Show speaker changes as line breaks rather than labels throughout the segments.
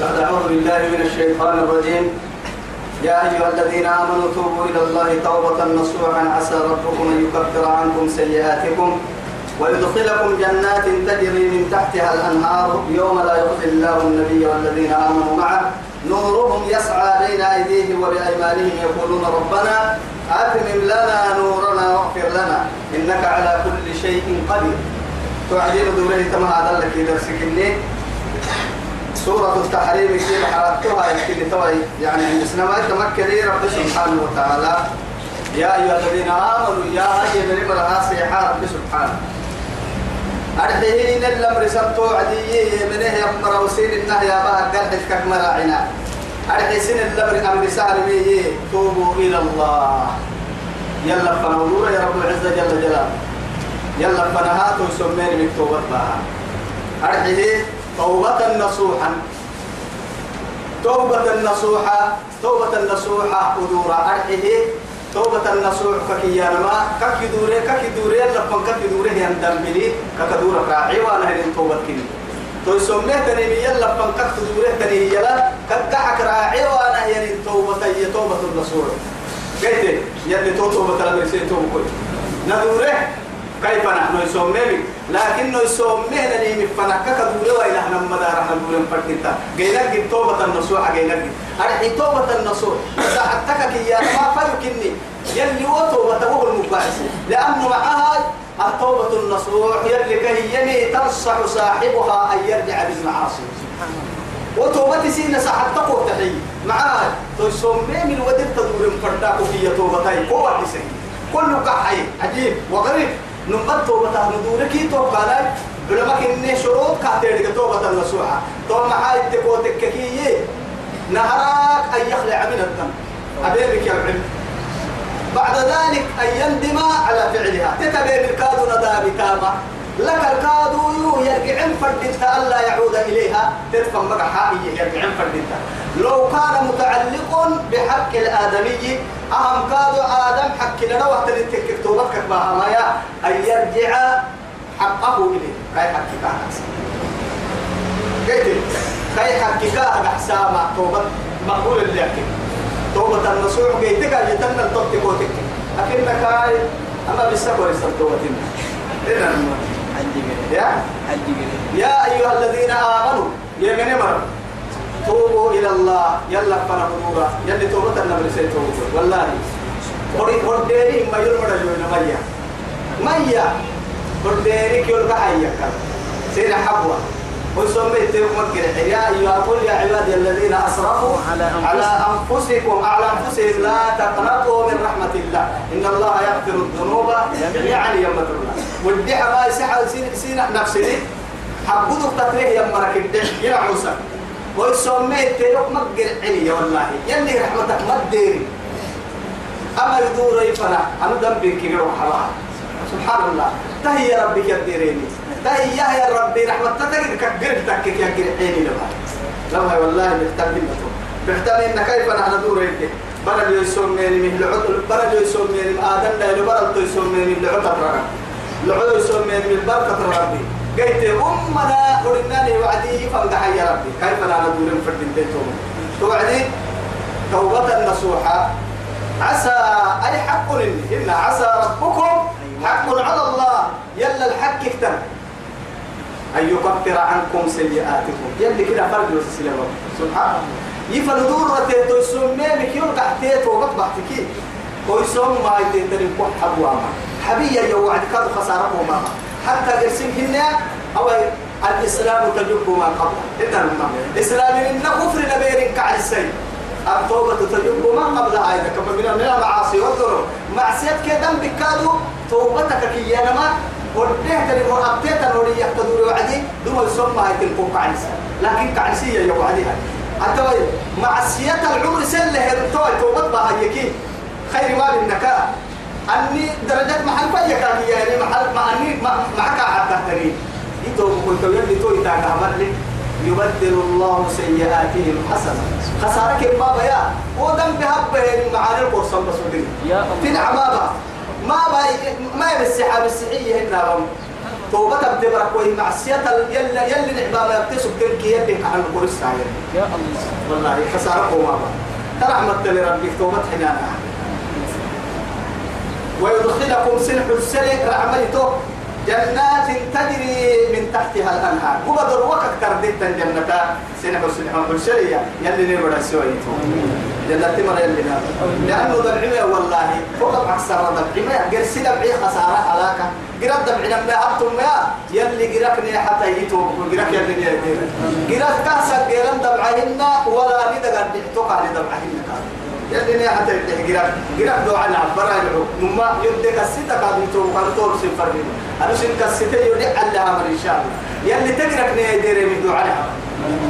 بعد أعوذ بالله من الشيطان الرجيم يا أيها الذين آمنوا توبوا إلى الله توبة نصوحا عسى ربكم أن يكفر عنكم سيئاتكم ويدخلكم جنات تجري من تحتها الأنهار يوم لا يخزي الله النبي والذين آمنوا معه نورهم يسعى بين أيديهم وبأيمانهم يقولون ربنا أتمم لنا نورنا واغفر لنا إنك على كل شيء قدير تعجيل دوره تمام هذا لك درسك النيل سورة التحريم كيف حرقتها يمكن توي يعني إنما تمكن رب سبحانه وتعالى يا أيها الذين آمنوا يا أيها الذين آمنوا يا رب سبحانه أرحيين الأمر رسمتو عدي منه إيه يمر وسين إنه يا بها قرح كك مراعنا أرحي سن الأمر أمر سهل بيه توبوا إلى الله يلا فنولوا يا رب العزة جل جلاله يلا فنهاتوا سمين من توبة بها أرحيه توبة نصوحا توبة نصوحا توبة نصوحا أدورا أرحيه توبة النصوح ككيانا ما ككدوري ككدوري لفن ككدوري يندم بلي ككدورة راعي وانا هين توبة كني تو سميه تنمي يلا فن ككدوري تنمي يلا ككعك راعي وانا هين توبة هي توبة النصوح قيت يلي تو توبة النصوح توبة كوي ندوره كيف نحن يسميه لكنه يسوم مهنا نيم فنكك دوري وإلى هنا مدار هنا دوري مفتتا قيلك توبة النصوع قيلك أرحي توبة النصوع ساعتك يا ما فيكني يلي وتوبة هو المباعث لأنه معها التوبة النصوع يلي كهيني ترصح صاحبها أن يرجع بالمعاصي وتوبتي سينا ساعة تقوى تحي معاي تسمي من ودر تدور مفتاك في توبتي قوة كل قحي عجيب وغريب نمت توبة ندوركي توبة لك علماء إن شروط كاتير توبة النسوعة توبة حايد تكوتك كي نهرك أن يخلع من الدم أبيبك يا علم بعد ذلك أن يندم على فعلها تتبين الكاد ندابي تامة لك القادو يو يرجعن فردتا ألا يعود إليها تدفع مقحا يرجعن فردتا لو كان متعلق بحق الآدمي أهم قادو آدم حق لنا وقت اللي لتك كتوبتك بهمايا أن يرجع حقه إليه كاي حقك قلت كاي حقك أحسا مع توبة مقبول اللي أكيد توبة النصوح قيتك أجتنى التوبة كوتك أكنك أما بسكور يسر توبتنا إذا يا يا أيها الذين آمنوا يا من يمر توبوا إلى الله يلا فنا بدورا يلا توبة النبي سيتوبوا والله بدي قرديري ما يرمى رجولنا ميا مايا قرديري كيول كحيا كلا سير حبوا وسمي تيم يا أيها قل يا عبادي الذين أسرفوا على أنفسكم على أنفسهم لا تقنطوا من رحمة الله إن الله يغفر الذنوب جميعا يوم الله والدعاء ما يسحى سين سين نفسي حبود تتريه يا مرك الدش يا عوسى ويسمي ما مقر علي والله يلي رحمتك ما تدير أما يدور يفنى أنا ذنبك كبير وحرام سبحان الله تهي يا ربي كديريني تهي يا ربي رحمتك كبير تكك يا كبير عيني لما والله محتاج منكم محتاج إن كيف أنا دور إنت برد يسمي من مهلعت برد يسمي من آدم لا يبرد من لي رغم لعلو من بركة ربي قلت أمنا قلنا لي وعدي فمدح يا ربي كيف لا ندور فردين تيتهم توعدي توبة نصوحة عسى أي حق لني إن عسى ربكم حق على الله يلا الحق اكتب أن يكفر عنكم سيئاتكم يلا كده فرد وسلم سبحان الله يفلدور رتيتو يسمى مكيون تحتيتو وقت بحتكي ويسمى ما يتنقوا حبوا حبيا يوعد كذا خساره ما حتى جسم هنا أو الإسلام تجب ما قبل إن الإسلام إن كفر نبير كعل السيد التوبة تجب ما قبل هذا آية. كما من المعاصي والذنوب معصيتك كدم بكادو توبتك كي ينما وديه تلي هو أبتيت الولي يقتدور وعدي دم يسمى هاي تلقوا كعنسة لكن كعنسية يوعدها أتوي معصية العمر سلة هرتوي توبت بها يكين خير مال النكاء أني درجات محل فيا كان يعني محل ما أني ما معك حتى تري إتو كنت يلي إتو يتاك عمل يبدل الله سيئاتهم حسنا خسارة كبابا يا ودم بهبه معاني القرصان بسودين تنعم ما ما ما يبسحها بالسحية هنا توبة بدبرك وهي معصية يلا يلا نعبابا يبتسم تلك يلي عن القرص يا الله والله خسارة قوامة ترحمت لربك توبة حنانا ويدخلكم سلح السلح رعملته جنات تجري من تحتها الأنهار هو بدر وقت كردت الجنة سنح سنح السلية يلي نبرا سويته جنة مر يلي لأنه دبعنا والله فوق أحسن دبعنا قل سدبعي خسارة علاقة قرأ دبعنا ما أبتم ما يلي قرأكني حتى يتوب قرأك يلي يدير قرأك كاسا قرأ دبعهن ولا ندقى دبعتك توقع دبعهن يلي حتى تبدأ جراب جراب دو على عبارة يدك مما يبدأ كسيتا كادم تو كارتور سفرني أنا سنك كسيتا يودي الله أمر إن شاء الله يلي تجرك نيدير من دو على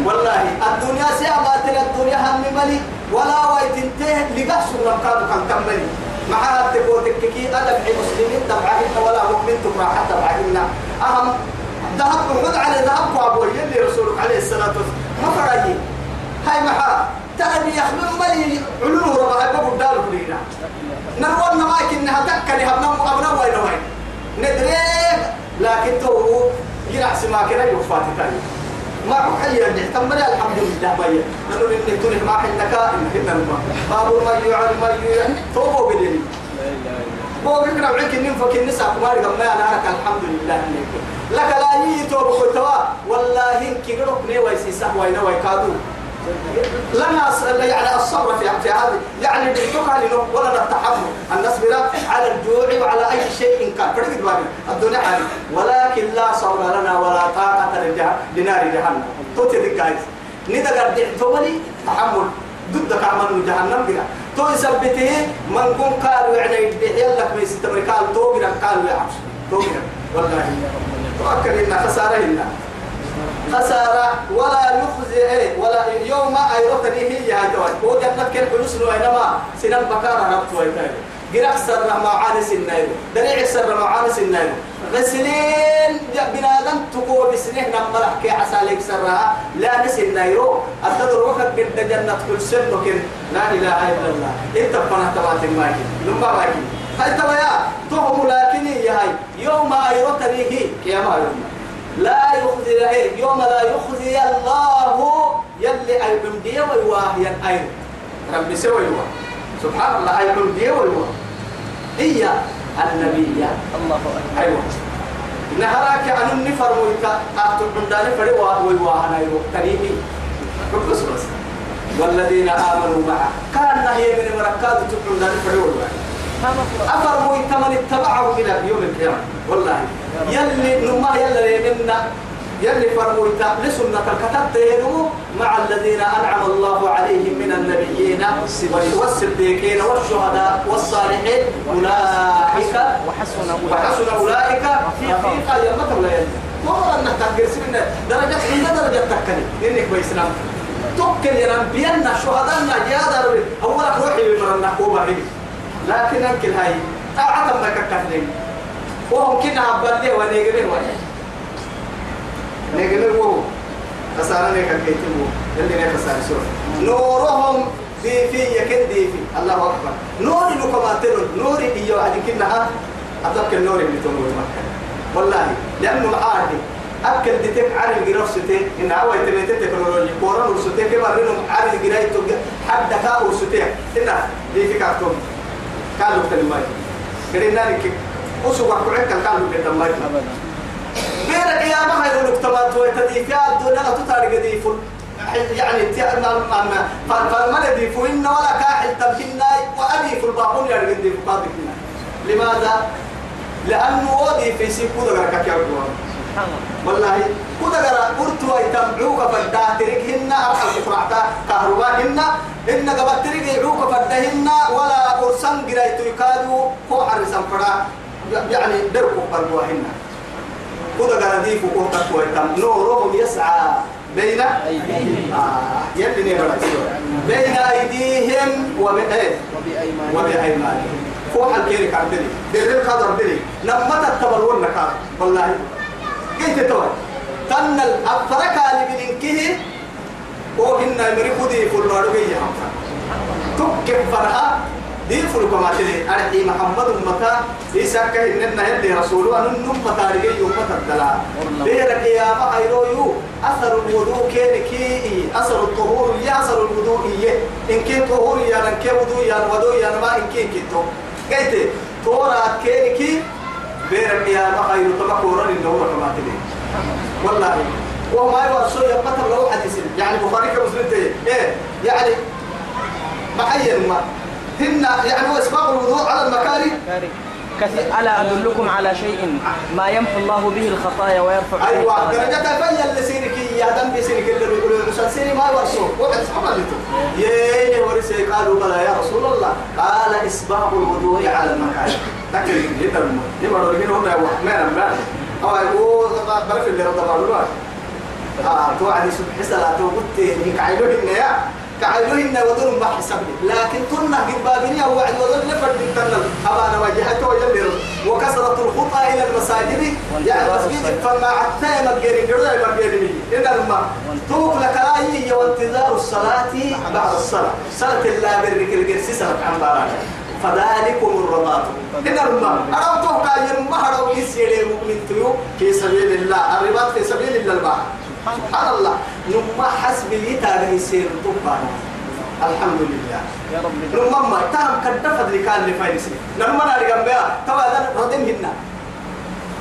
والله الدنيا سيابات الدنيا هم ملي ولا ويتنتهي لقص لم كانوا كان كملي مع تبوتك كي أدب المسلمين تبعهن ولا مؤمن تبعه تبعهن أهم ذهب خذ على ذهب وابو يلي رسولك عليه الصلاة والسلام ما فرقي هاي محا تأني يخلو ملي علوه ربع أبو دال فينا نروى نماك إنها تكني هبنا أبنا وين وين ندري لكن تو جرع سماك لا يوفاتي تاني ما حيا نحتم يعني، بلا الحمد لله بيا نقول إنك تنه ما حنك كنا ما بابو ما يعل ما يعل توبو بدني بوك كنا بعك إني فك النساء أكمار قم أنا أنا الحمد لله إنك لك لا يتوب خطوا والله إنك نروح نوي سيسه وين وين كادو لنا يعني الصبر في في هذه يعني بيتوكا لنو ولا التحمل أن نصبر على الجوع وعلى اي شيء إن كان فرق الدنيا هذه ولكن لا صبر لنا ولا طاقه لنار جهنم توتي دكايز نيدا قد تولي تحمل ضدك عمل جهنم بلا تو يثبته من كون قالوا يعني يلا كويس تمركال تو قالوا يا عبد تو والله تؤكد ان خساره خسارة ولا يخزي إيه ولا يوم أيرتني هي يا يعني دوان هو جنة كان حلوس وإنما سنن بكارة ربط وإنما جرح سر ما عارس النايم دريع سر ما عارس النايم غسلين بنادم تقوى بسنه نقرح كي عسى لك سرها لا نس النايرو أتدر وقت قد جنة كل سن سنك لا إله إلا الله إنت فنا تبعت الماكي لما باكي هاي تبايا تهم لكني يا هاي يوم أيروك أيرتني هي يا ما يوم لا يخزي إيه يوم لا يخزي الله يلي أيهم دي
ويواهي
أيهم رب سوى سبحان الله أيهم دي ويواه هي النبي يا الله أكبر أيوة نهراك عن النفر ويتا أعطوا عندنا فريوا ويواهنا أيوة كريمي ربس بس والذين آمنوا معه كان هي من مركات تقول عندنا فريوا أفرموا تمن اتبعه إلى يوم القيامة والله يلي نما يلي منا يلي فرموا لسنة الكتاب مع الذين أنعم الله عليهم من النبيين والصديقين والشهداء والصالحين أولئك وحسن أولئك رفيقا يا متى لا يلي هو أنك تكرسي من درجة حين درجة تكني إنك بإسلام نعم. تكني ربينا شهداء يا دارو أولك روحي بمرنا كوبا حبيب لكن أنكل هاي أعتم لك كثير وهم كنا عبالي ونيقلين واحد نيقلين وهو خسارة لك كيتمو اللي لك خسارة سورة نورهم ديفي يكن ديفي الله أكبر نور لكم أتلون نور إيو عدي كنا أتبك النور اللي تموت والله لأنه العادي أكل ديتك على الجراف ستين إن عوي تبيت تكنولوجيا كورا ورسوتين كبار منهم على الجراف حد دكا ورسوتين إنها ديفي كارتون قالوا تلماي كرينا إيه لك أسوأ كعك قالوا تلماي بير القيامة هاي يقولوا كتبات ويتدي في الدنيا تطارق ديفون يعني تعمل ما فما نديفو إن ولا كاحل تبهنا وأديف الباقون يعني نديفو قاضينا لماذا؟ لأنه ودي في سيب كودة غركك يا والله كودة غرا قرتوا يتمعوك فدا تريك هن أرحل كفرعتا كهرباء هن إن قبل تريك يعوك فدا هن ولا سن قريت يكادوا كو حرسا فدا يعني دركوا برواهن كودا غرديف كو تقوى تم نورهم يسعى بين آه يلي بين ايديهم وبين إيه؟ وبايمانهم كو حل كيرك عبدلي دير القدر بدلي لما تتبلون نكار والله قلت تو تن الافرك اللي بنكه وهن المريخ دي فلوارو بيها تكب فرحه دين فلو كما تلي أرحي إيه محمد متى إيسا كهن نبنا يلي رسوله أن نم متارجي يوم متدلا بيرك يا ما يو أثر الوضوء كين كي أثر الطهور يا أثر الوضوء إيه إن كي طهور يا لن كي وضوء يا الوضوء يا ما إن كي كي تو قلت تورا كين كي بيرك يا ما يو تما كورن تلي والله وما يوصل يبقى لو حديث يعني بخاري كمسلم إيه يعني معين ما هن يعني اسباب الوضوء على المكاري كثير
ألا أدلكم على شيء ما يمحو الله به الخطايا ويرفع
أيوة درجة تبين لسينك يا دم بسينك اللي بيقولوا مسلسيني ما ورسوه وقت سبحان الله يي ورسي قالوا بلى يا رسول الله قال اسباب الوضوء على المكاري لكن هنا يبقى رجل يبقى يا يبقى أمام أو طبعا بلف اللي رضى بعض الوقت آه توعدي سبحي صلاة وقلت هيك عينوهن يا كعيوهن ودون بحسب لكن تنا جبابني أو وعد ودون لفرد تنا أبانا وجهته ويلر وكسرة الخطى إلى المساجد يعني المسجد فما عتنا عتاي مبجري ما مبجري إن الماء توك لك لكراهي وانتظار الصلاة بعد الصلاة صلاة الله برك الجرس سرت عن بارك فذلكم الرباط إن الماء أرمته كاين مهر ويسير المؤمن تيو في سبيل الله الرباط في سبيل الله البحر سبحان الله نما حسب لي يتار سير طبعا الحمد لله يا رب نما ما تام كدفد لكان لفايس نما انا جنبها توا ده ردين هنا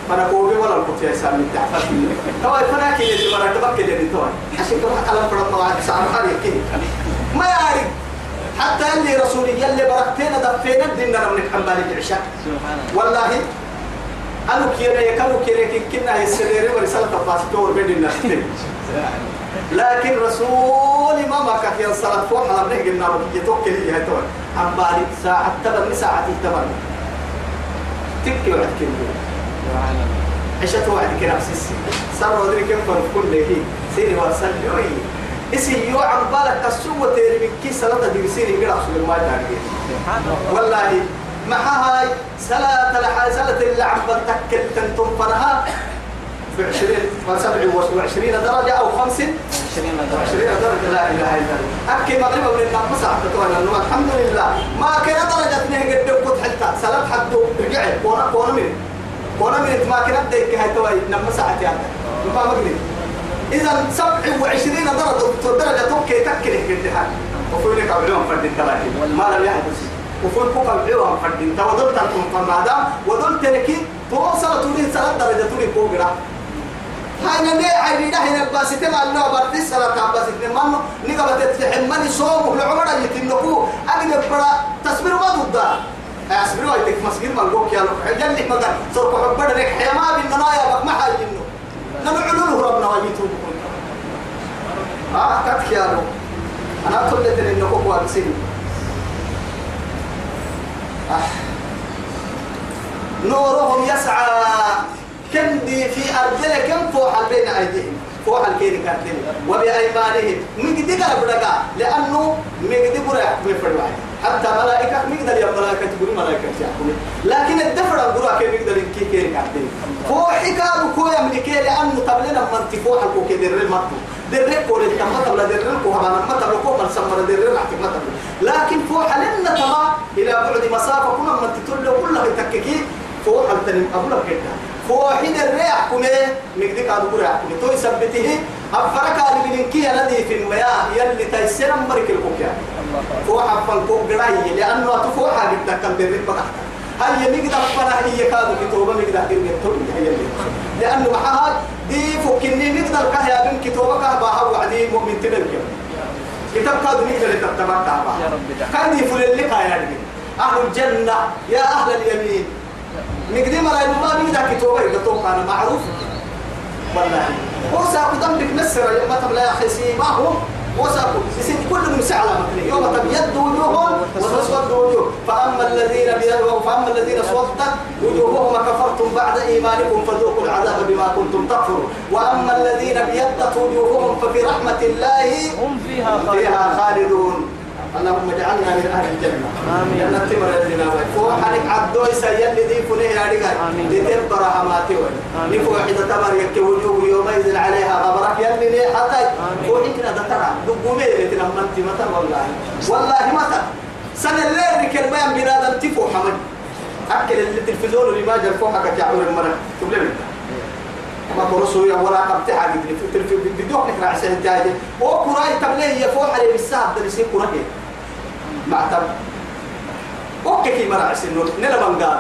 فانا كوبي ولا كنت يا سامي انت عفاك توا فانا كي اللي مرة تبقى تبكي اللي توا عشان تروح كلام فرد طبعا سامي حالي كده ما يعرف حتى اللي رسولي يلي بركتين دفينا دينا نرمي الحمالي العشاء سبحان الله والله أنا كيري كانوا كيري كنا السرير ورسالة فاستور بين الناس لكن رسول ما ما كان ينصرف فوق على بنه النار يتوكل هي تو عم بالي ساعة تبع ساعة تبع تبكي وعد كلمة عشت وعد كلام سيسي صار ودري كيف كل ذي سيري وصل يوي اسي يو عم بالك تسوى تيري من كيس سلطة دي سيري كده أصل ما والله مع هاي سلة الحازلة اللي عم بتكل تنتم فرها في 20 27 درجة أو
خمسة 20 درجة لا إله إلا الله أكي مغرب
من النام مساعة تتوانا الحمد لله ما كنا درجة نهي قد قد حتى سلام حتى رجع ورا كونا من كونا من ما كنا بديك هاي توي نام يعني ما مغرب إذا 27 درجة درجة توكي تكل قد حال وفي لك عبدون فرد التلاكي ما لم يحدث وفوق فوق العوام فردين تا ودلت أنتم فمادا ودلت لكي توصل تولي سلا درجة تولي فوق لا هاي نبي عيني ده هنا بس تما الله برد سلا تابس تما منو نقبل تتحمل مني صوم ولا عمر اللي تنقو أجل برا تصبر ما ضد أصبر وايتك مسجد ملقوك يا لو حجل لك مدن صرف عبر لك حيما بالنا يا بك ما حاجة إنه نلعلوه ربنا ويتوب آه كتك يا لو أنا أقول لك إنه هو بسيط نورهم يسعى كندي في أرضنا كم فوحل بين أيديهم فوحل كين كاتين وبأيمانهم مجدي قرب لأنه مجدي برا بفرد واحد حتى ملائكة مجدل يا ملائكة تقول ملائكة تقول لكن الدفر برا كي مجدل كي كين كاتين فوحي كابو كويا من كي لأنه قبلنا منطقوها كو كدر المنطق درك قول التمت ولا درك وهبان مت من السمر درك عتك مت لكن فوق لنا تما إلى بعد مسافة كنا من تطلع كل بتككي فوق التنم أبو لك كده فوق هنا الريح كنا مقدك على دور كنا توي سبته أفرك على بلنكي الذي في المياه يلي تيسير مرك الكوكيا فوح فوق جراي لأنه تفوح بدك كم درك بقى هل يمقدر فلا هي كذا كتوبة مقدك كم يتولي لأنه معها إيه فكني نقدر كه يا بن كتابك باها وعدي مؤمن تبلك كتاب كاد نقدر كتابك تابع كان فل اللي قاعد يعني. أهل الجنة يا أهل اليمين نقدر ما رأي الله بيدا كتابك كتابك أنا معروف والله هو وساقدم بك نسر يوم تبلا يا ما هو وسقوا يصير كلهم سعلا مثلا يوم تبيض وجوههم وتسود وجوه فأما الذين بيضوا فأما الذين سودت وجوههم كفرتم بعد إيمانكم فذوقوا العذاب بما كنتم تكفرون وأما الذين بيضت وجوههم ففي رحمة الله هم فيها خالدون من أهل الجنة آمين جنة تمر الدنيا فوحنك عبدو يسيّل لذي فنه يارك لتبقى رحماتي وي نفو حتى تمر يكوجوه يومئذ عليها غبرك يلي لي حتى فوحكنا دترى دقومي لتنا منتي متى والله والله متى سنة الليل كلمان بنادم تفو حمد أكل التلفزيون اللي ما جرفوه حكا تعور المرة تبلي ما كرسوا يا ولا قبتها على التلفزيون بدون نكرع سنتاجي وكراي تبلي يفوح عليه بالساعة ده يصير كراي معتب وكيف مرع السنور نلا من قال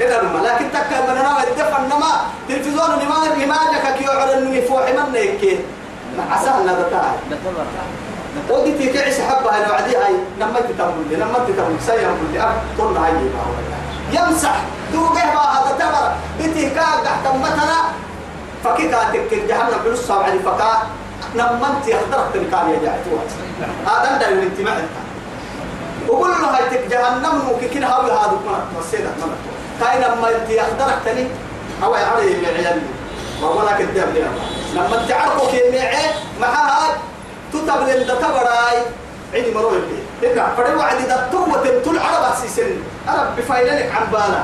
إذا ما لكن تكا من نما الدفع نما تلفزيون نما نما جاك كي على النمي فوح من نيكي عسى أن هذا تعال ودي تيكعس حبة أنا وعدي هاي نما تتمول لي نما تتمول سيام كل أب طول هاي يمسح دوقه ما هذا تمر بتيكا تحت مثلا فكي كاتك الجهنم بنص سبعة فكا نما تيخدر تلقاني يا جاعتوات هذا ده الانتماء وقول له هاي جهنم ممكن هاوي هذا ما تسينا ما تاين لما انت يخدرك تاني هو علي العيال ما ولا كذاب لنا لما تعرفوا كي معه مع هاي تتبل الدتبراي عندي مروي بيه هنا فدوا عندي دتوة تل عرب سيسن عرب بفايلك عن بالا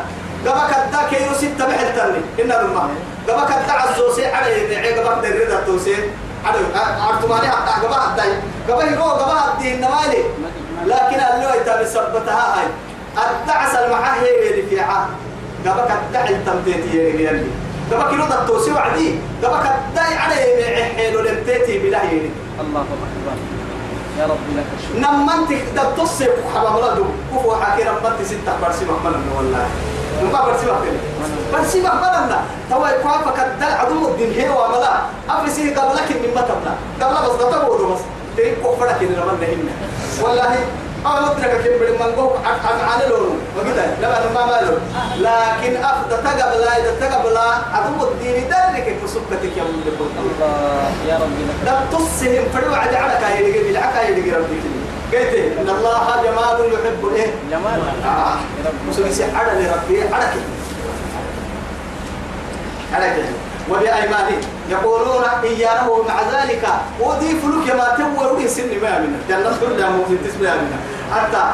قبك الدا كيو ستة بحل تاني هنا بالمعنى قبك الدا عزوسي علي معه قبك دريدة توسي علي عرفتوا مالي حتى قبها الداي قبها يروح قبها الدين نمالي لكن اللي يتا بسبتها هاي الدعس المعه هي اللي في عام قبك الدعي تمتيتي يا يلي قبك لو دتوسي وعدي قبك الدعي على حيلو لمتيتي بلا يلي
الله اكبر يا رب لك الشكر
نما انت دتوسي حبا ولدو كفو حكي ربك ستة برسي محمد والله نبقى برسي محمد برسي محمد توا يقابك الدلع عدو الدين هي وملا افرسيه قبلك من متبنا قبل بس دتبو بس تيكو فرق إن لمن نهينا والله أنا آه، أدرك كم بدي من قوك عن عن لون وكذا لما ما مالو لكن أفضل تقبل إذا تقبل عدو الدين ذلك فسبتك يا من يقول الله يا ربي لا تصهم فلو عد على كايدك بالعكا يدك ربي قلت إيه؟ إن الله جمال يحب إيه
جمال
آه مسوي سحر لربي حركة حركة وبأيمانهم يقولون إيانه مع ذلك أضيف لك ما تبوى لي سن ما منه جنة كلها ممكن تسمع منها حتى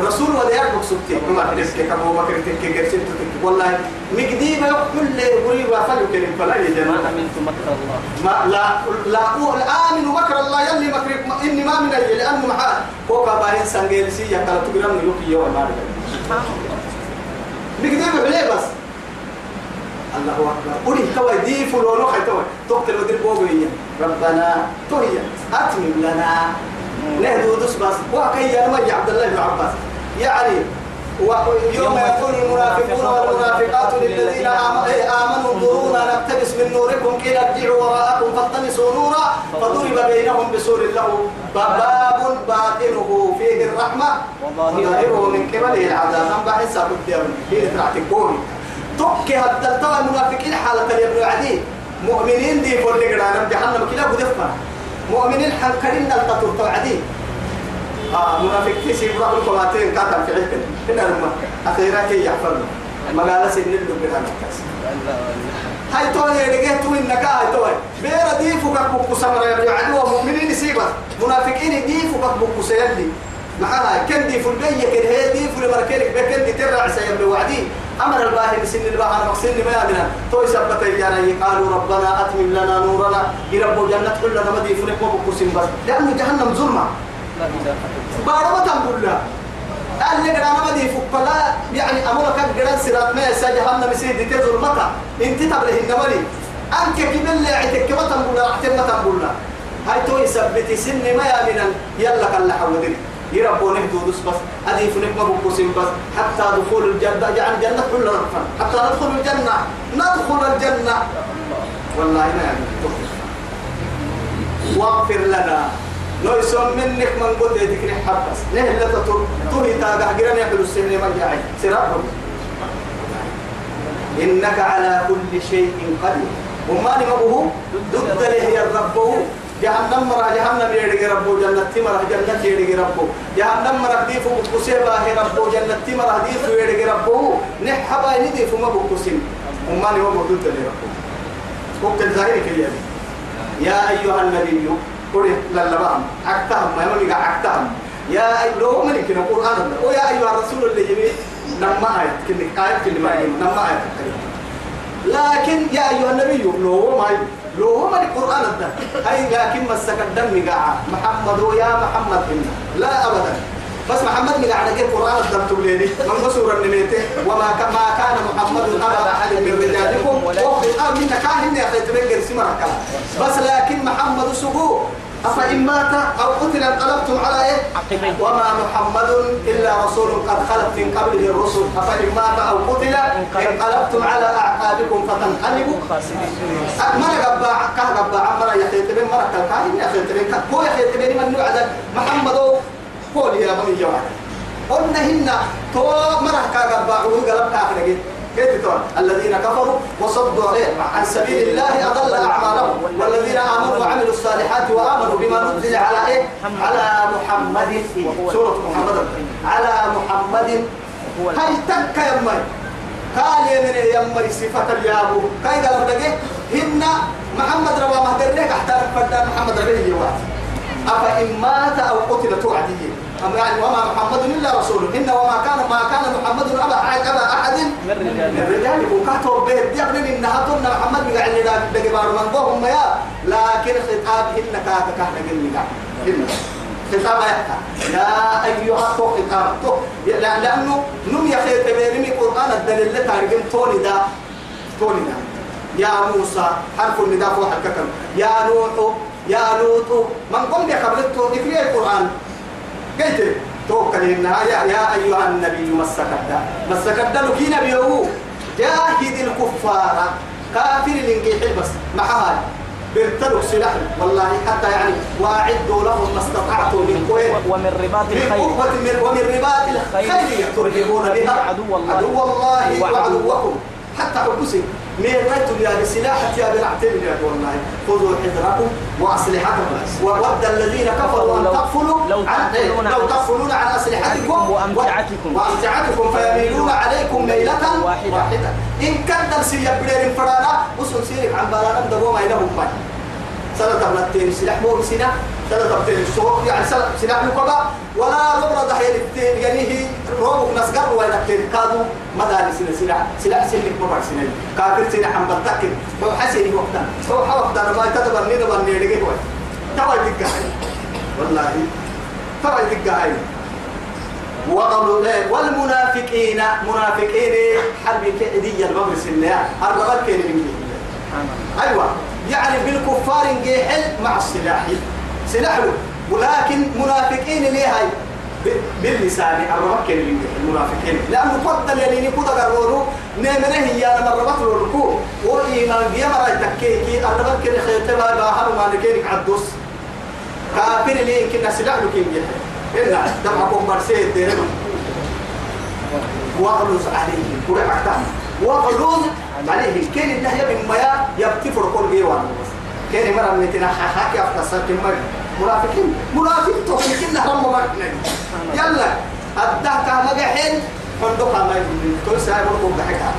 رسول ولا يعرف سبتي عمر تسكي أبو بكر تسكي قرسين تسكي والله مقديمة كل يقولي وافلوا كلمة فلا يا جماعة أمنت مكر الله ما لا لا أقول آمن مكر الله يلي مكر إني ما من أجل لأنه معاه كوكا باهين سنجيلسي يقال تقرأ من يوكي يوم ما مقديمة بليه بس الله أكبر قولي توي دي فلولو حي توي تقتل ودير بوغي ربنا توي أتمم لنا نهدو دوس بس وكي يا عبد الله بن عباس يعني يوم يقول المنافقون والمنافقات للذين إيه، آمنوا انظرونا نقتبس من نوركم كي ارجعوا وراءكم فالتمسوا نورا فضرب بينهم بسور له باب باطنه فيه الرحمة وظاهره من قبله العذاب بحسب الدم هي ترعتكوني توكي حتى التوى المنافقين حالة الابن عدي مؤمنين دي فولي قرانا بجحنا بكلا بدفنا مؤمنين حنكرين نلتطور توعدي آه منافق تيسي براء القلاتين قاتل في عدن هنا لما أخيراتي يحفظنا مقالة سنين لبنا مكاس هاي توي رجال وين نكا هاي توي بيرا دي فوقك بكو سمرا يبيعدوا مؤمنين سيبا منافقين دي فوقك بكو سيلي معها كندي فلقية كرهيتي فل بركيلك بكندي ترى عسى يبلي وعدي أمر الباهي بسن البحر مقسن ما يمنا توي سبت يعني قالوا ربنا أتمم لنا نورنا يربو جنة كلنا مدي فلك بقسم بس لأن جهنم ظلمة بارو تنقول لا قال لي أنا مدي لا يعني أمرك قران سرات ما يسا بسيد دي تزور متى انت تبره النملي أنت اللي عتك كما تقول لا أحتم تقول لا هاي توي سبت سن ما يمنا يلا كلا حولك يربون يهدوا بس أدي ما بقوسين بس حتى دخول الجنة يعني الجنة كلنا نفن حتى ندخل الجنة ندخل الجنة والله ما يعني واغفر لنا لو من منك من قد يدك حبس نه لا تطر تهي تاقع قرن يحلو السنة من جاعي إنك على كل شيء قدير وما نمره ضد له يا ربه جهنم مرا جهنم يدي ربو جنة مرا جنة يدي ربو جهنم مرا ديف بكوسي باه ربو جنة مرا ديف يدي ربو نحبا يديف ما بكوسي وما لي هو بدل ربو وقت الظاهر كليا يا أيها النبي قل للبام أكتهم ما يملك أكتهم يا أيها لو ملك القرآن ويا أيها الرسول اللي جميل نما آية كل آية كل ما نما آية لكن يا أيها النبي لو ما يملك لو هم القرآن ده هاي لكن مسك الدم قاع محمد يا محمد إنا لا أبدا بس محمد من على كيف القرآن الدم تبليني من بصورة نميته وما كما كان محمد أبا أحد من رجالكم وقف الأرض منك كاهن يا بس لكن محمد سقوه أفإن مات أو قتل انقلبتم على إيه؟ وما محمد إلا رسول قد خلت من قبله الرسل أفإن مات أو قتل انقلبتم على أعقابكم فتنقلبوا مرة أه، قبا كه قبا عمرة يخيطبين مرة كالكاهن يخيطبين هو يخيطبين من نوع ذلك محمد قول يا بني قلنا هنا تو مرة كه قبا عقول قلب كاهن كيف تقول الذين كفروا وصدوا عن سبيل الله أضل أعمالهم والذين آمنوا وعملوا الصالحات وآمنوا بما نزل على إيه؟ على محمد سورة محمد على محمد هل تك يا مي قال يا من يا مي صفة اليابو كيف قالوا لك هن محمد ربا مهدرنك أحتاج فردان محمد ربه يوات أفإن مات أو قتل توعديه يعني وما محمد الا رسول ان وما كان ما كان محمد ابا احد ابا احد من رجالكم كاتوا بيت يقرن ان هاتون محمد بقى عندنا بقبار من بهم يا لكن خطاب ان كاك كاك قلنا خطاب يا ايها الخطاب لانه نم يا خير تبيني قران الدليل ترجم توني دا توني دا يا موسى حرف النداء فوق الكتم يا نوح يا لوط من قم بقبلته اقرئ القران قلت توكل لنا يا, يا أيها النبي مسك الدا مسك الدا لكي نبيه جاهد الكفار كافر لنجيح بس حال بيرتلوا سلاح والله حتى يعني واعدوا لهم ما استطعتم من قوه ومن رباط الخيل من ومن رباط الخيل ترهبون بها عدو الله عدو الله وعدوكم حتى عبوسي ميرتوا يا بسلاحة يا بالعتل يا والله خذوا حذركم وأسلحتكم وود الذين كفروا أن تغفلوا لو, تغفلون عن أسلحتكم وأمتعتكم وأمتعتكم فيميلون عليكم ميلة واحدة, واحدة. إن كان سيئة بلير فرانا وصل سيرك عن بالانا مدروا ما إلهم سنة بلتين سلاح مو بسنة سنة بلتين سوق يعني سنة سلاح مكبا ولا نبرة دحيل التين يليه روبك نسقر وينكتين كادو مدى سنة سلاح سلاح سنة مبار سنة كافر سنة عم بلتكن هو حسن وقتا هو حوقتا ربا يتدبر نيدبر نيدبر نيدبر تبا يدقى والله تبا يدقى وقالوا والمنافقين منافقين حرب كعدية المغرب سنة الرغب كان من أيوة يعني بالكفار جيحل مع السلاح سلاحه ولكن منافقين اللي هاي باللسان الربك اللي المنافقين لأنه فضل اللي يعني يقول قرروا نمره إيه هي أنا مربط له الركوع وإيمان إيه؟ دي مرة تكيكي الربك اللي خيطبها باهر ما نكينك عدوس كافر اللي يمكن سلاح له كين جيحل إلا دمعكم مرسيد ديرهم واغلظ عليهم وقع تحت واغلظ عليه كين الله يبين ما يبتفر كل جيوان كين مرة متنا حكي أفتصر كم مرة مرافقين مرافق توفي كنا هم مرحنا يلا أده كام جحين فندق ما يقولين كل ساعة برضو بحكها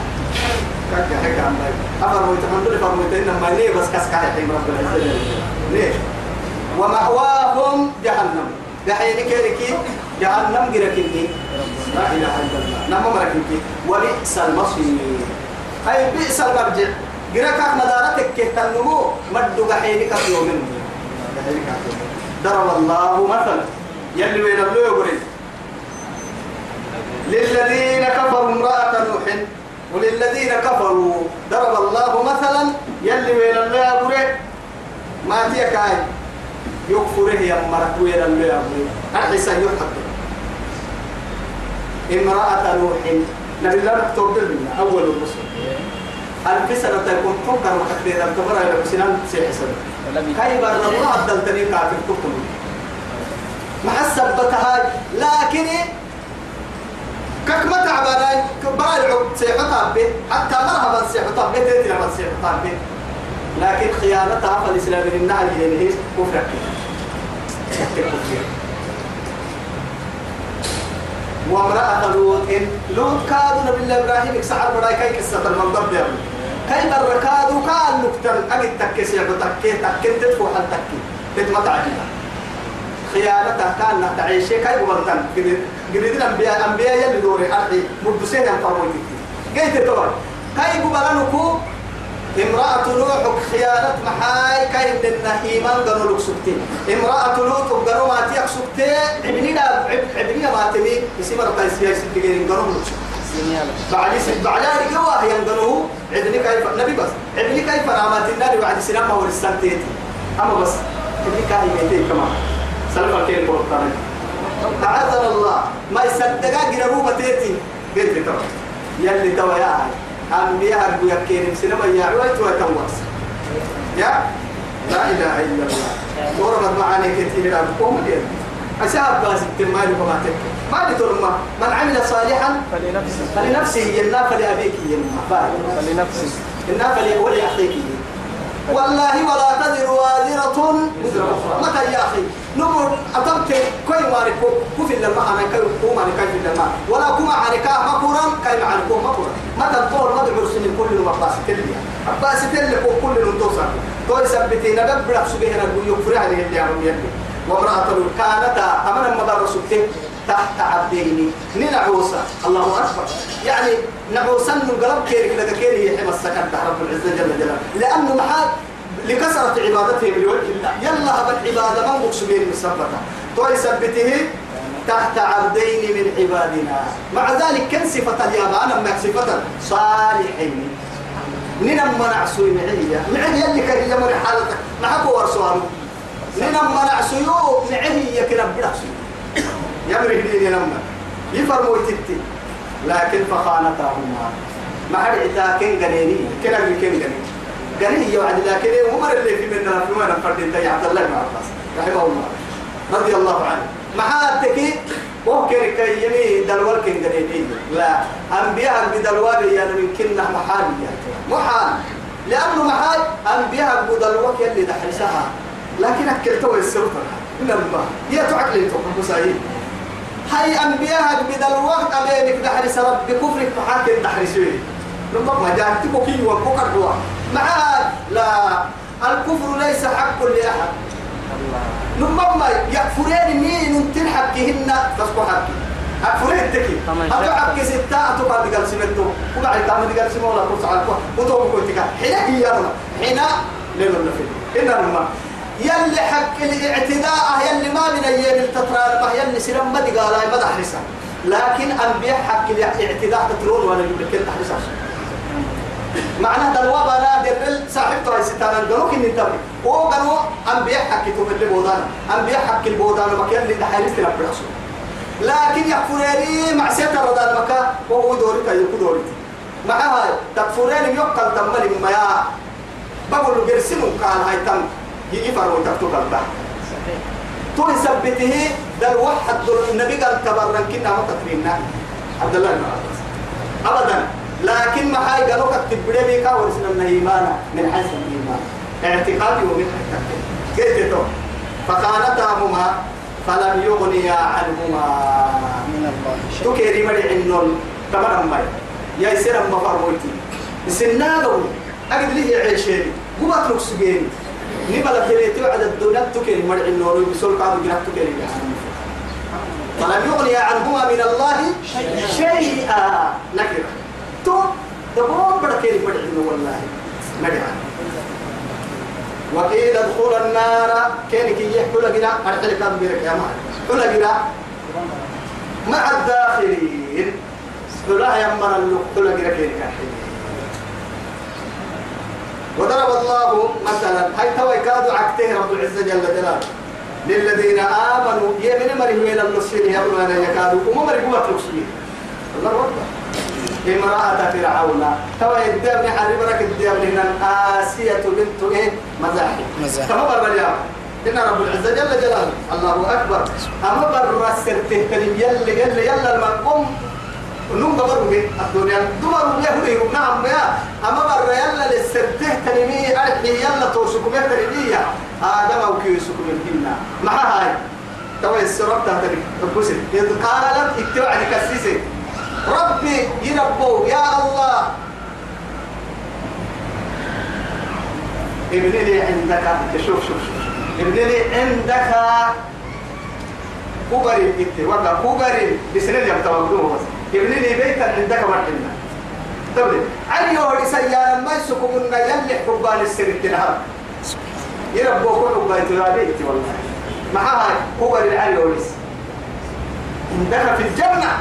كحكها ما أفر ويت فندق أفر ويت إنما ليه بس كسكه الحين رب العزة ليه ومأواهم جهنم دحين كيركي جهنم جركني لا إله إلا الله نعم مركني ولبئس المصير أي بئس المرجع قرأك مدارتك تنمو مدو قحينك في يوم ضرب الله مثلا يلي وين اللو يقولي للذين كفروا امرأة نوح وللذين كفروا ضرب الله مثلا يلي وين اللو يقولي ما تيك هاي يكفره يا مرك وين اللو يقولي أحسن يحق امرأة نوح نبي الله مكتوب بالمنا أول الرسل الكسر تكون فكر وتكبير الكبرى إلى مسنان سيحسن كاي بارنا الله عبدال تنين كافر كتب حسب السبتها لكن ككمة عبادة كبار عب سيحطها به حتى ما هم سيحطها به تيتي لما سيحطها به لكن خيانة خيانتها الإسلام من النهج ينهيش كفر وامرأة لوط لوط كادوا نبي الله إبراهيم يكسحر برايكا يكسر المنظر بيرمي كاي بركادو كان نكتر أجد تكيس يا بتكي تكين تدفو حل تكي تتمتع عجيبا خيانتها كان لا تعيشي كاي بمرتن قريد الأنبياء أنبياء يلي دوري أرحي مدسين أنفرموتي قيت تور كاي ببلانكو امرأة لوط خيانة محاي كاي من إيمان قالوا لك سكتي امرأة لوط قالوا ما تيك سكتي ابننا ابننا ما تمي اسم ربي سياسي تجيرين قالوا لك سكتي بعد سن بعد ذلك واه ينقلوه عدني كيف نبي بس عدني كيف رامات النار بعد سنة ما هو السنتين أما بس عدني كاي يتين كمان سلم الكيل بورتان أعاذنا الله ما يصدقا جربوا بتيتي قلت توا يلي توا يا هاي أنبياء أرجو يكين سنما يا توا تواس يا لا إله إلا الله وربط معاني كثيرة أم اليد أشاب بس تمارين وما تكتب ما ما من عمل صالحا
فلنفسه
فلنفسه يلا فلأبيك يلا
فلنفسه
إنا فلأخيك والله ولا تذر وازرة ما كان يا أخي نمر أتمت كي ماركو كف لما أنا كي كوم أنا كي لما ولا كوم أنا كا مكورا كي ماركو مكورا متى ما مدى برسل كل نوم أباس تلي أباس تلي كل نوم توصل توي سبتي نبى برا سبيه نقول يفرع لي اللي عم يلي وامرأة كانت أمنا مدى رسولته تحت عبديني ننعوسا الله أكبر يعني نعوسا من قلب كيرك لك كير هي يحمى السكن رب العزة جل جلاله لأنه محاد لكثرة عبادته بالوجه الله يلا هذا العبادة ما مقصبين مثبتة توي ثبته تحت عبدين من عبادنا مع ذلك كان صفة اليابان ما صفة صالحين من منع منعسو معي معي يلي كهي من حالتك ما حكو من منع منعسو معي بلا بلحسو يمره ديني نمنا يفرمو تتي لكن فخانتهما ما حد كن قليني كلا من كن قليني قليني يوعد لكن ومر اللي في مننا في مننا فرد انت عبد الله بن عباس رحمه الله رضي الله عنه ما حدك وكر كي يمي دلوال كن قليني لا أنبياء بدلوال يعني من كنا محال محال لأنه محال أنبياء بدلوال يلي دحرسها لكن أكلتوا السلطة لما هي تعقلتهم سعيد هاي أنبياء بدا الوقت أبينك دحرس رب كفرك فحاك تحرسوه لما ما جاءت بكي وبكر هو معاد لا الكفر ليس حق لأحد لما ما يكفرين مين تنحب كهن تسكو حق أكفرين تكي أتو حقي ستة أتو بعد قال سمنتو وبعد تعمل قال سمو ولا قرص على الكوه وتوم كنتك حين هي حين لما نفيد إنما يلي حق الاعتداء يلي ما من أيام التطرار ما يلي سلام ما دي قال ما تحرسها لكن أنبياء حق الاعتداء تترون ولا يمكن تحرسها معناه دلوا بنا درل صاحب تاي ستان دروك اني تبي أو بنو أنبياء حق تقبل بودان أنبياء حق البودان وبكير اللي تحرس تلعب لكن يكفرني مع سيطة ردان مكا وهو دورك يكون دورك معها تكفرني يقل تملي ما بقول برسمه قال هاي تملي يفروا تكتب البحر سبته ثبته واحد الوحد النبي قال كبرنا كنا ما تكريمنا عبد الله بن عباس ابدا لكن ما هاي قالوا كتب بدي بيكا ورسنا من ايمانا من حسن الايمان اعتقادي ومن كيف فخانتهما فلم يغنيا عنهما من الله شيء تكيري مري عنون تمام ماي يا سلام ما فرموتي سنادو أجد لي عيشين قوات سجيني نما لفليت وعد الدنيا تكري مرع النور بسول قام جرات تكري فلم يغني عنهما من الله شيئا نكرة تو دبرون بركيري مرع النور والله مرع وقيل ادخل النار كان كي يحكل لقنا أرحل كان بيرك يا مهر كل قنا مع الداخلين كلها يمر اللقطة لقنا كان كحيل وضرب الله مثلا هاي توي كادوا عكته رب العزة جل جلاله للذين آمنوا يمن مريم من المسلمين يبنوا أن يكادوا وما مريم قوة المسلمين الله ربنا امرأة إيه فرعون توا الدم حرب لك الدم هنا آسية بنت إيه مزاحي مزاحي تمام برا اليوم إن رب العزة جل جلاله الله أكبر أما برا السرتين يلي يلي يلا المقوم ونوم بمر من الدنيا دمر هو يهودي نعم يا أما مر يلا للسرته تنمية أرحي يلا توسكم هذا ما أو كيوسكم الدنيا ما هاي توا السرب تهتري تبوسي إذ قالت اكتبع كسيسي ربي ينبو يا الله ابن لي عندك شوف شوف شوف ابن لي عندك كبري انت ولا كبري بسنين يبتوى بس يبني بيتا عندك دك مرتنا دبل علي هو سيارة ما يسكم لنا يلي حبان السر التنهار يربوك حبان تلابيت والله هاي هو للعلي هو دخل في الجنة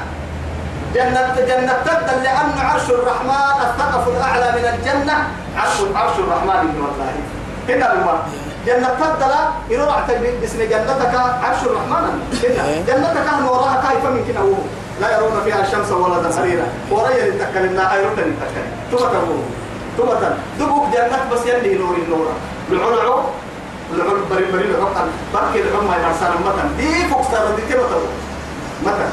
جنة جنة تبدا لأن عرش الرحمن الثقف الأعلى من الجنة عرش عرش الرحمن من والله هنا المرء جنة تبدا يروح باسم جنتك عرش الرحمن هنا جنتك وراها كيف من كنا لا يرون فيها الشمس ولا تسريرا زمهريرا وريا لتكلمنا أيرون لتكلم تبتهم تبتا دبوك جنة بس يلي نور النور العلعو العلو بري بري العقل بركي العمى يرسال متن دي فوق سارة دي تبتو متن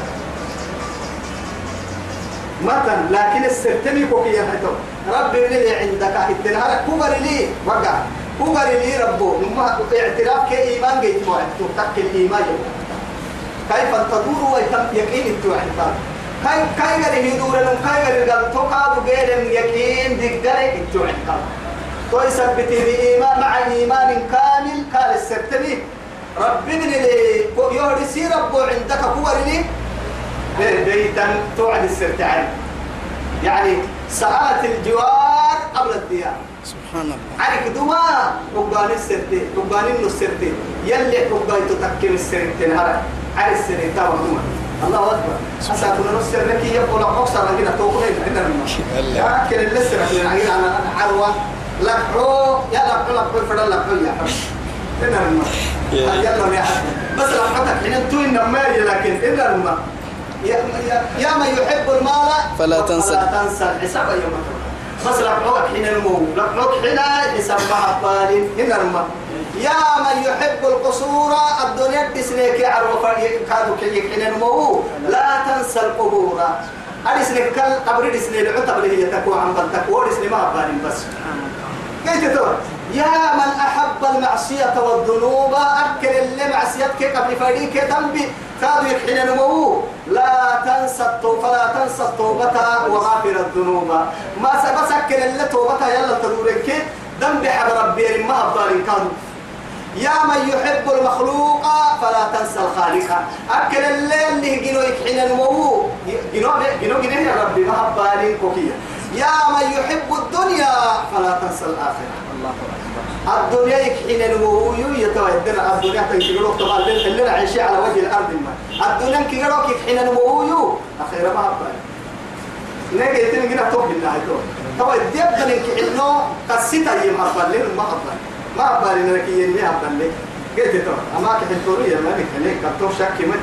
متن لكن السرتمي كوكي يحيطو ربي لي عندك التنهار كبر لي وقع كبر لي ربو اعتراف كإيمان جيت مواعد تبتك الإيمان يوم كيف تدور ويتم يقين التوعد كاي كاي قال يدور لهم كاي قال قال تقعد يكين يقين دقال التوعد تو طيب، يثبت بإيمان مع إيمان كامل قال السبتني لي ربنا لي سير رب عندك لي بيتا توعد السبتعين يعني ساعات الجوار قبل الديار
سبحان الله
عليك دوا ربان السرتي ربان النصرتي يلي ربان تتكيم السرتي الهرب على السنين تاو الله أكبر أساكم نسر لك يبقى لو أكثر لكنا توقف عندنا من أكل اللسر من عيد على الحروة لقعو يا لقعو لقعو فرد لقعو يا عندنا من يلا يا حبيبي بس لقعتك حين توين نماري لكن إلا الماء يا من يحب المال فلا
تنسى فلا
تنسى الحساب يوم بس لقعوك حين المو لقعوك حين حساب مع الطالب إلا الماء يا من يحب القصور الدنيا بسنك عرف كادو كي يكلن لا تنسى القبور أرسنك كل قبر دسني العتب اللي هي تكو عن بالتكوى دسني ما بالين بس كيف تقول يا من أحب المعصية والذنوب أكل اللي معصيتك قبل فريك ذنبي كادو يكين نمو لا تنسى التوبة فلا تنسى التوبة وغافر الذنوب ما سبسك اللي توبتها يلا تدورك ذنبي حب ربي ما أفضل كادو يا من يحب المخلوق فلا تنسى الخالق أكل الليل اللي جنو يكحن المو جنو جنو جنو يا ربي ما حبالي كوكية يا من يحب الدنيا فلا تنسى الآخرة الله أكبر الدنيا يكحن المو يتوهدنا الدنيا تنكيرو طبعا اللي عايشة على وجه الأرض ما الدنيا كيرو يكحن يو أخيرا ما هبالي نجي تنجي نتوب بالله تو تو الدنيا كحنو قصيتها ما المهبالي ما أبالي نركي يمي أبالي قلت ترى أما كحلتوني يا مالك هنيك كتوم شكي من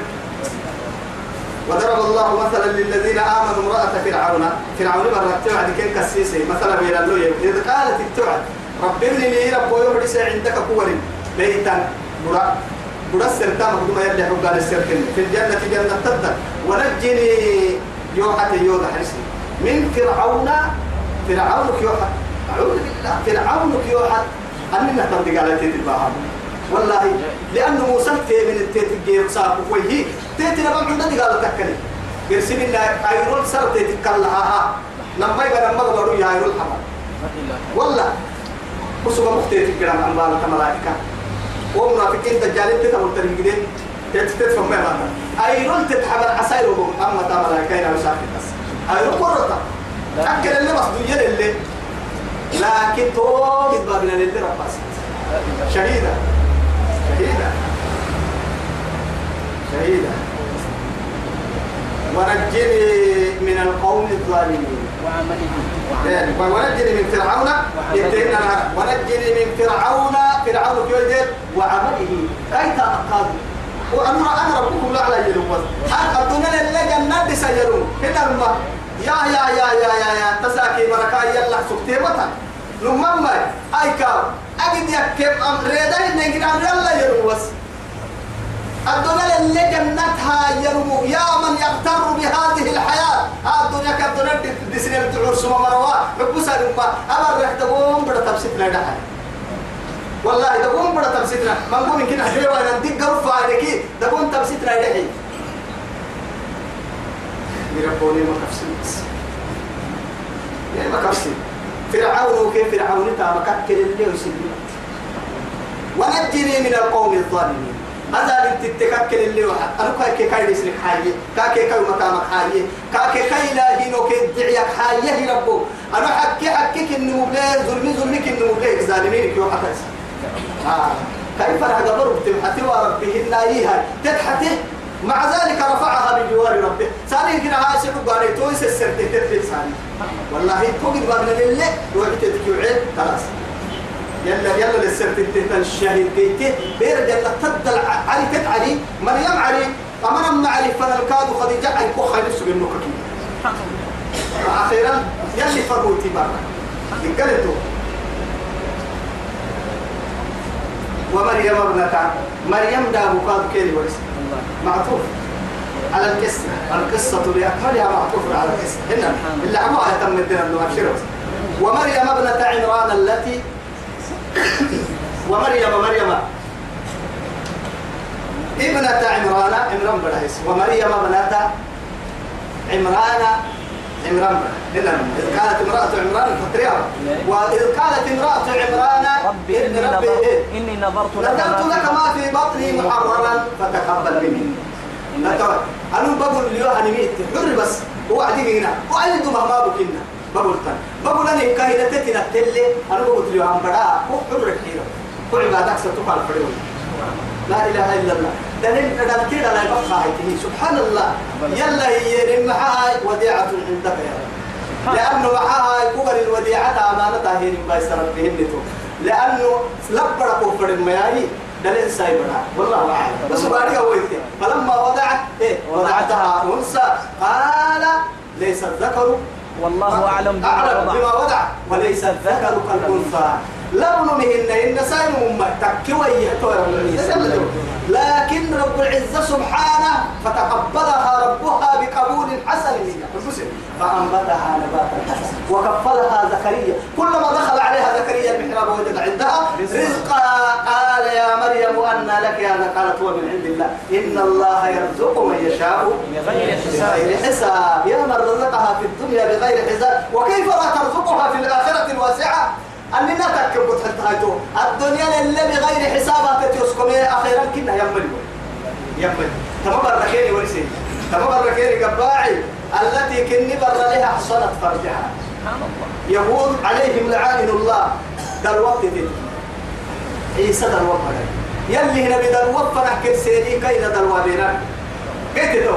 وضرب الله مثلا للذين آمنوا امرأة فرعون فرعون مرة توعد كين كسيسي مثلا بين اللوية إذ قالت التوعد رب ابن لي رب ويبرس عندك قوة بيتا برا برا السرطان مقدوم يرجع حبال السرطان في الجنة في جنة تدى ونجني يوحتي يوضح حرسي من فرعون فرعونك يوحى أعوذ بالله فرعونك يوحى أني نتندق على تيت الباحر والله لأن موسى في من التيت الجير صار وفيه تيت نبغى عند دي قال تكلي قرسين الله أيرول سر تيت كلها لما يبقى لما غبروا يا أيرول حمل والله وسوا مختلف كلام أنبال الملائكة ومنافقين تجالين تتقول تريدين تتتت فما يبقى أيرول تتحمل عسائرهم أما تملائكة يا مسافر بس أيرول قرطة أكل اللي مصدوية اللي لكن توقف بابنا للي رباس شهيدة شهيدة شهيدة ونجني من القوم
الظالمين
يعني ونجني من فرعون ونجني من فرعون فرعون الجيل وعمله أي تأقاد وأنا أنا ربكم لا على يلوم حتى الدنيا اللي جنة سيلوم هنا الله يا يا يا يا يا يا تساكي بركة يلا سكتي لما ما أي كار أجد يكيم أم ريدا نجد أم يلا يروس الدنيا اللي جنتها يرمو يا من يغتر بهذه الحياة الدنيا كالدنيا بسنة بتعور سما مروا بكوسا لما أمر رح تقوم بدا تبسطنا دحا والله تقوم بدا تبسطنا ما نقوم يمكن أحجي وانا نديك قرفة عليك تقوم تبسطنا دحي يربوني ما كفسي ما كفسي فرعون كيف فرعون تابك كل وسلم ونجني من القوم الظالمين أزال تتكك تتككل اللي واحد أنا كاي كاي لك حاجة كاي كاي مكانك حاجة كاي كاي لا هينو كي دعيك حاجة ربو أنا حكي حكيك إنه مبلغ ظلمي ظلمك إنه مبلغ ظالمينك يوحد آه كيف أنا قبر بتبحثي وربهن إيها تبحثي مع ذلك رفعها بجوار ربه ثاني كنا هاي سلوك قال تويس السرتي تفل ثاني والله توقد بابن لله وقت تكيوعين خلاص يلا يلا للسرتي تفل الشهيد بيته بير يلا تدل علي تدعلي مريم علي أمر أم علي فنالكاد خديجة علي كوخا نفسه كتير أخيرا يلي فروتي برا قلتوا ومريم ابنة مريم دابو مقاد كيري ورسل معطوف على القصة القصة بأكملها معطوف على القصة هنا اللي عموها تم الدين أبشره ومريم ابنة عمران التي ومريم مريم ابنة عمران عمران بن ومريم ابنة عمران عمران إذ قالت امرأة عمران الفطرية إيه. وإذ قالت امرأة عمران ربي إني نظرت إيه. إني نظرت لك لك ما في بطني محررا فتقبل مني أنا بقول اليوم أنا ميت حر بس وعدي هنا وعدي مهما بكنا بقول تن بقول أنا كهيدا تتنا تلي أنا بقول اليوم أنا بدأ حر كثيرا كل بعدك ستقال فريون لا إله إلا الله دليل قدر كده لا يبقى سبحان الله يلا هي معها وديعة عندك يا رب لأنه معها كبر الوديعة أمانة هي ما يسرب بهن لأنه لبر كفر المياهي دليل سايبنا والله أعلم بس بعدها ويتي إيه. فلما وضعت إيه وضعتها أنثى قال ليس الذكر والله أعلم بما وضع وليس الذكر كالأنثى لبن مهن إن سائر أمك تكوي لكن رب العزة سبحانه فتقبلها ربها بقبول حسن فأنبتها نباتا حسنا وكفلها زكريا كلما دخل عليها زكريا المحراب وجد عندها رزقا قال يا مريم أن لك هذا قالت هو من عند الله إن الله يرزق من يشاء بغير حساب يا من رزقها في الدنيا بغير حساب وكيف لا ترزقها في الآخرة الواسعة أننا تكبر حتى الدنيا اللي بغير حسابات يا أخيرا كنا يمل يمل تمام الركيني ورسي تمام الركيني قباعي التي كني بر لها حصلت فرجها يهود عليهم لعائن الله ده وقت دي عيسى ده وقت يلي هنا بدل وقت فرح كسيري كينا ده وقت قلت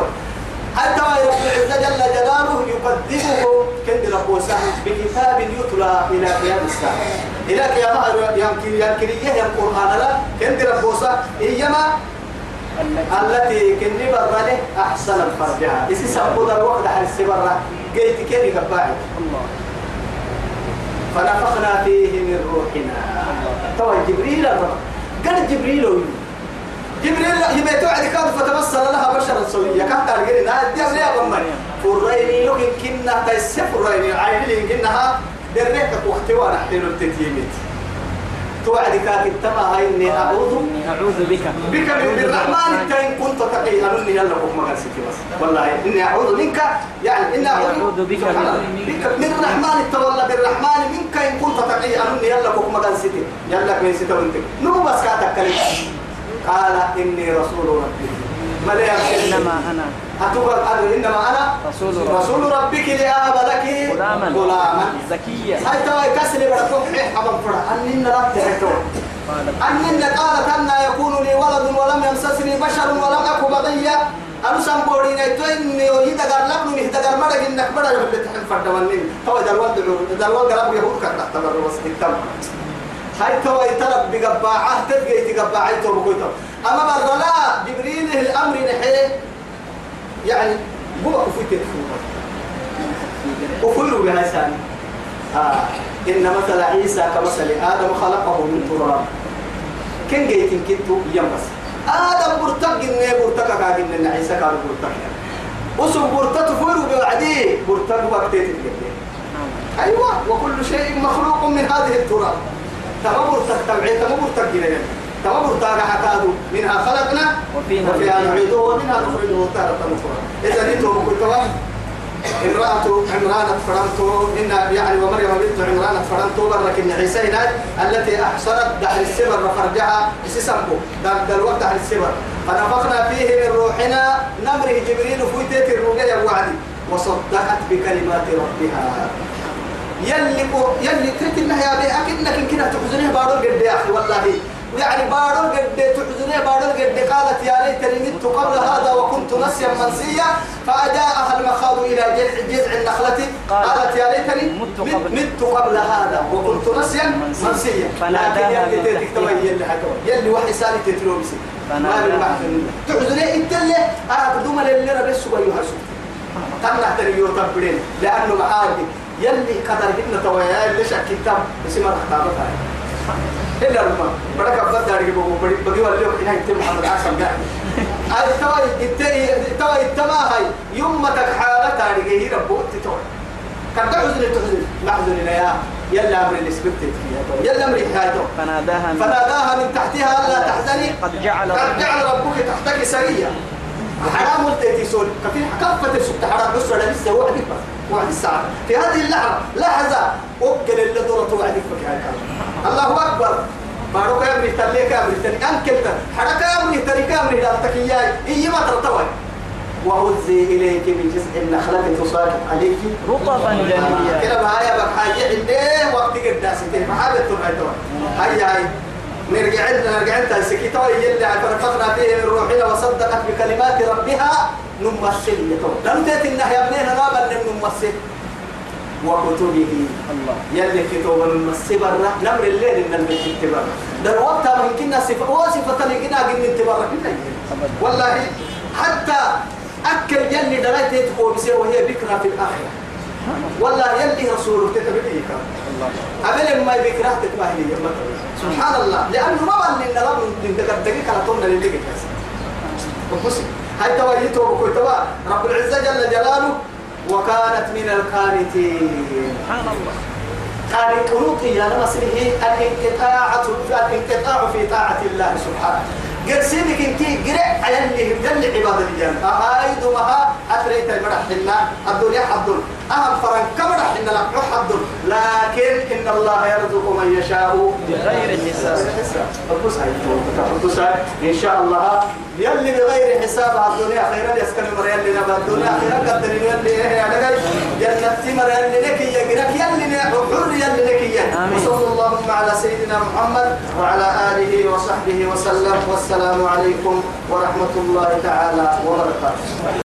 حتى رب العزة جل جلاله يكذبهم كند ربوسان بكتاب يتلى إلى قيام الساعة إلى قيام يمكن يمكن إيه القرآن لا كند ربوسان إيما التي كن براني أحسن الفرجها إسي سبود الوقت على السبرة قيت كني كباعي فنفخنا فيه من روحنا تو جبريل الرب قال جبريل ويوم جبريل هي توعد كاد فتمثل لها بشرا سويا كاد تلقين لا دي أبني أبمن فريني لكن كنا تيسف طيب، فريني عين لين كنها دريك وقت وانا حين التتيمت توعد كاد التما إني أعوذ أعوذ بك بك من الرحمن أنت إن كنت تقي أنني يلا بكم غنسيتي بس والله إني أعوذ منك يعني إني أعوذ بك من الرحمن تولى بالرحمن منك إن كنت تقي أنني يلا بكم غنسيتي يلا كنسيتي وانت نو بس كاتك كلمة قال إني رسول ربك مليا إنما أنا أتقول أدري إنما أنا رسول ربك, رسول ربك لأهب لك غلاما غلاما زكيا هاي ترى كسر بركوح حبا فرع أني لا تهتم أني قالت أن يكون لي ولد ولم يمسسني بشر ولم أك بغيا أنسان بورين إتوين يوهي لك من مه دقار مرق إنك مرق بلتحن فرد ونين هو دلوان دلوان دلوان قلب يهود كتنا تمر وسط التمر هاي توي ترب بقباعة تلقي تقباعة توبكوي ترب أما برا جبريل الأمر نحيه يعني هو كفوي تكفوه وكل بها سامي آه. إن مثل عيسى كمثل آدم خلقه من تراب كن جيتين كنتو يمس آدم برتق إن برتق كاكين إن عيسى كان برتق وسم برتق فورو بوعدي برتق وقتين أيوة وكل شيء مخلوق من هذه التراب تمبر تتبعي تمبر تجري تمبر تاجع كادو منها خلقنا وفيها نعيده ومنها نخرجه تارة أخرى إذا أنتم كنت امرأة عمران فرانتو إن يعني ومريم بنت عمران فرنتو برك عيسى التي أحصلت دحر السبر وفرجها سسمكو ده الوقت دحر السبر فنفخنا فيه من روحنا نمره جبريل فوتيت الرقية وعدي وصدقت بكلمات ربها يلي يلي تريد انها يا اكيد انك يمكن تحزنيه بارو قد يا إيه اخي والله يعني بارو قد إيه تحزنيه بارو قد إيه؟ قالت يا ليتني مت قبل هذا وكنت نسيا منسيا فاجاءها المخاض الى جذع جذع النخله قالت يا ليتني مت قبل هذا وكنت نسيا منسيا لكن يلي تكتب يلي يلي وحي سالي تتلوبسي ما تحزنيه انت اللي انا آه، قدوم اللي ربي سوى يهرسوا تمنع تريو تبرين لانه معاك يلي قدر هن توايا اللي شك كتاب اسم الختامة إلا لما بدك أبدا داري بقول بدي بدي ولا يوم هنا يتم محمد عاصم قاعد التوي التوي التوي التما هاي يوم ما تكحالة داري يعني هي ربو تتوي كنت حزن تحزن ما حزن يا يلا أمر اللي الإسبت يلا أمر حياته فناداها من, فناداها من تحتها لا تحزني قد جعل ربك تحتك سريه حرام انت تسول كفين كافة تسول حرام بس ولا لسه واحد يفك واحد الساعة في هذه اللحظة لحظة وكل اللي دورة وعدك بك الله أكبر يا ابني تلي كامل تلي كان كلمه حركة أم نهتر كام نهتر تكياي إيه ما ترتوي وهزي إليك من جزء النخلة تصاعد عليك رطبا جنيا كده حاجه بحاجة ايه وقت قداسي ما محابة تبعتوا هاي هاي نرجع لنا نرجع لنا سكيتوا اللي اعترفنا فيه من روحنا صدقت بكلمات ربها نمثل لم تتنه يا ابنين غابا لم نمثل وكتبه الله يلي كتب المسي برا نمر الليل إن المسي برا ده الوقت من كنا صفة وصفة لقنا قلنا انت والله حتى أكل يلي دلائت يتقوم وهي بكرة في الآخرة والله يلي رسول تتبعيك أبل ما بكرة تتمهلي سبحان الله لأنه ما بل إن رب من دقيقة لطولنا للدقيقة وحسن هاي تويته وكل توا رب العزة جل جلاله وكانت من الكارثين سبحان الله قال قنوطي يا نصره الانقطاع الانقطاع في طاعة الله سبحانه قد سيدك انت قرأ على اللي جل عباد الجنة هاي دمها أتريت المرحلنا الدنيا حضر أهم فرن كبر إن لك نحن لكن إن الله يرزق من يشاء بغير حساب إن شاء الله يلي بغير حساب على الدنيا خيرا يسكن مريا اللي نبى الدنيا خيرا قدر يلي إيه أنا قال جنة مريا اللي لك يجرك يلي حر يلي لك يا وصلى اللهم على سيدنا محمد وعلى آله وصحبه وسلم والسلام عليكم ورحمة الله تعالى وبركاته